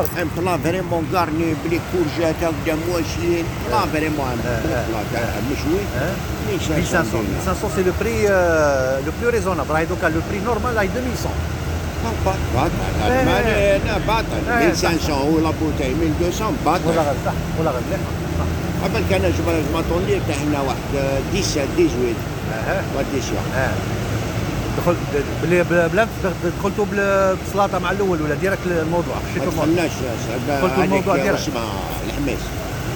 الحين بلا فريمون كارني بلي كورجات قدام واجهين بلا فريمون مشوي Hein 1500 1500 c'est le prix euh, le plus raisonnable. راهي دوكا le prix normal راهي 2100 باطل. ما- باطل إيه، 1500 ولا بوتاي 1200 ولا باطل غير صح ولا غير مليح قبل كان جبر الماطوني تاع هنا واحد 17 18 آه ولا 18 آه دخل بلي بلا بلا دخلتوا بالسلاطه مع الأول ولا ديريكت الموضوع؟ ما شفتوا الموضوع دخلناش قلت الموضوع هذيك ديريكت. اسمها الحماس.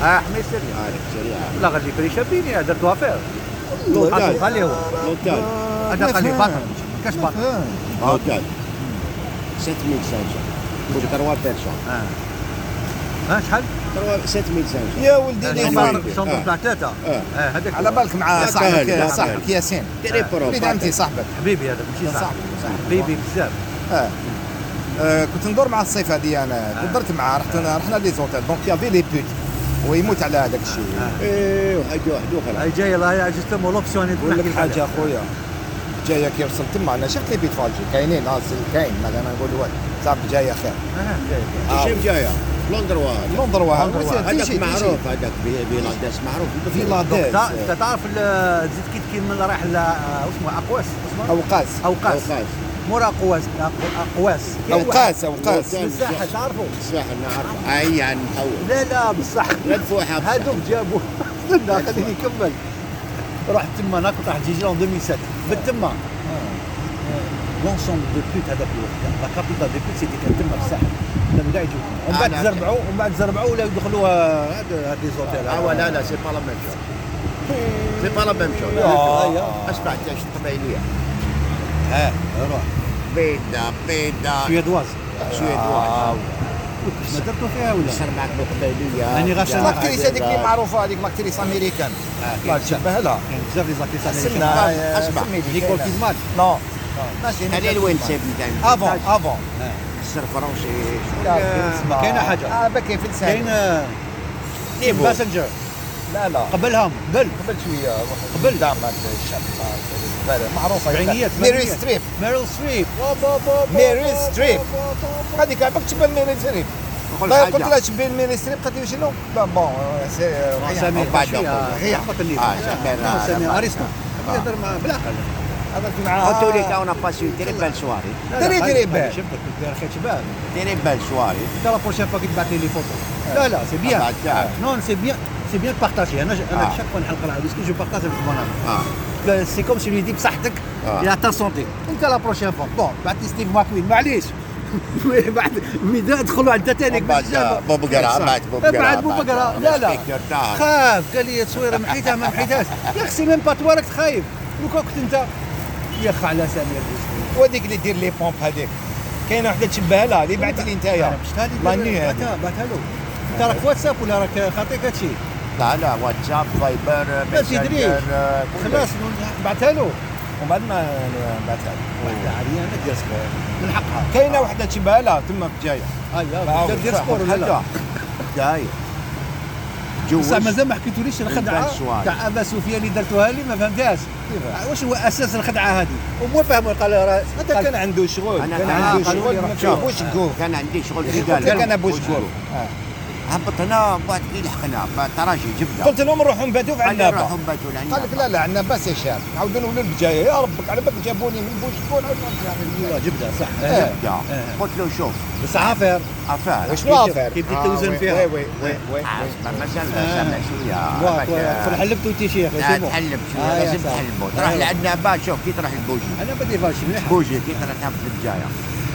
آه حميد سريع. هذيك سريعه لا غادي بري شابين يا درتو افير لوتال. خليه هو. لوتال هذا خليه باطل كاش باطل لوتال 7500 pour 3 personnes آه. ها شحال؟ 3 7500 يا ولدي أنا لي ما شومبر يدري. شومبر آه. تاع ثلاثة آه. آه هذاك على بالك مع لا صاحبك لا صاحبك. ياسين. تري برو وليد انت صاحبك. حبيبي هذاك ماشي صاحبي حبيبي بزاف. آه. آه، كنت ندور مع الصيف هذه أنا. درت معاه رحت رحنا لي زوتيل. دونك يافي لي بوت. ويموت على هذاك الشيء. إيه وحاجه واحدة أخرى هاي جاية الله جوستومون لوبسيون نقول لك حاجة أخويا. جاية كي وصلت تما أنا شفت لي بيت فالجي. كاينين ناصر كاين. ما أنا نقول واحد صاحبي جاية خير. آه جاية. جاية لندروا لندن واحد هذاك معروف. هذاك بيلاداس معروف في لاديس انت تعرف ال- زيد كي كي من رايح اسمه أقواس أوقاس. أوقاس. أوقاس. مور أقواس. أوقاس أوقاس. مساحه تعرفوا؟ الساحل نعرف أي يعني محول لا لا بصح مدفوحه هذوك جابوا. لا خليني نكمل. رحت تما أنا كنت راح تجي لون 2007 بالتما لونسومبل دو بوت هذاك الوقت لا كابيتال دو بوت سيتي كان تما في الساحل كانوا كاع يجوا ومن بعد تزربعوا ومن بعد تزربعوا ولا يدخلوا آه، هاد لي زوتيل آه لا لا سي با لا ميم شوز سي با لا ميم شوز. اسمع تاش القبيليه آه روح بيدا بيدا سويدواز سويدواز ما درتوا فيها ولا يصير معك بالقبيليه يعني غاش لاكتريس هذيك اللي معروفه هذيك لاكتريس امريكان لا تشبه لها كاين بزاف لي زاكتيس سنة أسمع. نيكول كيدمان نو هذه الوين سيب نتاع افون افون السر فرنسي. ما كاينة حاجة. آه بكي في لسان كاين آه، نيفو باسنجر. لا لا. قبلهم. قبل. قبل شوية. قبل. دعم هذا الشاب معروفة سبعينيات ميري. ستريب ميريل ستريب ميري ستريب هذيك عباك تشبه ميري ستريب لا قلت لها تشبه ميري ستريب قالت لي شنو؟ لا بون سي سمير بعد ماشي، أقول. هي حقت اللي آه، آه، أرسطو. آه. يهضر مع بالعقل هذا في معاه قلت لك أنا باسي تري بال سواري دري خلي بال. شفتك كنت راح شباب تري بال سواري انت لا بروشين فوا كي تبعث لي لي فوتو لا لا سي بيان. نون سي بيان سي بيان بارتاجي أنا أنا. شاك فوا نحلق راه باسكو جو بارتاج افيك مون سي كوم سي لي دي بصحتك. يا تا سونتي انت لا بروشين فوا بون بعث لي ستيف ماكوين معليش بعد ميدا ادخلوا عند تانيك بعد بوب قرا بعد بوب قرا بعد بوب قرا لا لا خاف قال لي تصويره محيتها ما محيتهاش يا أخي سي ميم با توا راك خايف لو كنت انت يا أخي على سمير وهذيك اللي دير لي بومب هذيك كاينة وحدة تشبه لها اللي بعث لي نتايا. أنا مشت هذه لا ني هذه بعثها بعثها له. أنت راك واتساب ولا راك خاطيك هادشي؟ لا لا واتساب فايبر لا تدريش خلاص بعثها له. ومن بعد ما بعثها بعثها عريانه ديال سبور من حقها. كاينة وحدة تشبه لها تما في جاية هيا أنت دير سبور ولا لا؟ جاي بصح مازال ما حكيتوليش الخدعة. تاع أبا سفيان اللي درتوها لي ما فهمتهاش. واش هو أساس الخدعة هذه؟ ومو فاهم قال راه هذا كان عنده شغل. أنا- كان عنده شغل. فيهوش كوف كان عندي شغل في أنا بوش كوف هبطنا بعد كي لحقنا. تراجي جبنا. قلت لهم نروحوا نباتوا في عنابة. نروحوا نباتوا. قال لك لا لا عندنا باس يا شاب عاودوا نولوا البجايه يا ربك على بالك جابوني من بوشكون والله جبدة صح. إيه. جبنا. قلت له شوف. بس عافير افعل وشنو افير كي بديت توزن فيها. وي وي وي وي ما مازال آه. سامع شوية في حلبت انت شيخ. تحلب آه، شوية لازم صاحبي. تحلبوا تروح آه. لعنابة شوف كي تروح البوجي أنا بدي مليح بوجي كي تروح تهبط البجايه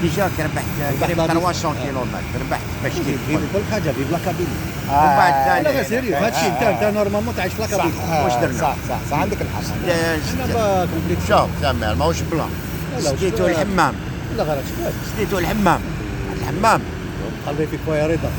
ديجا ربحت قريب ربحت 300 كيلومتر ربحت باش في تدخل كل حاجة في بلا كابيني ومن بعد ثاني لا سيريو هادشي انت انت نورمالمون تعيش بلا كابيني واش آه، درنا؟ صح صح صح. عندك الحق. كومبليكس. شوف سامع ماهوش بلان بلان؟ الحمام. لا غير شباب سديتو الحمام. الحمام. قلبي فيك خويا رضا.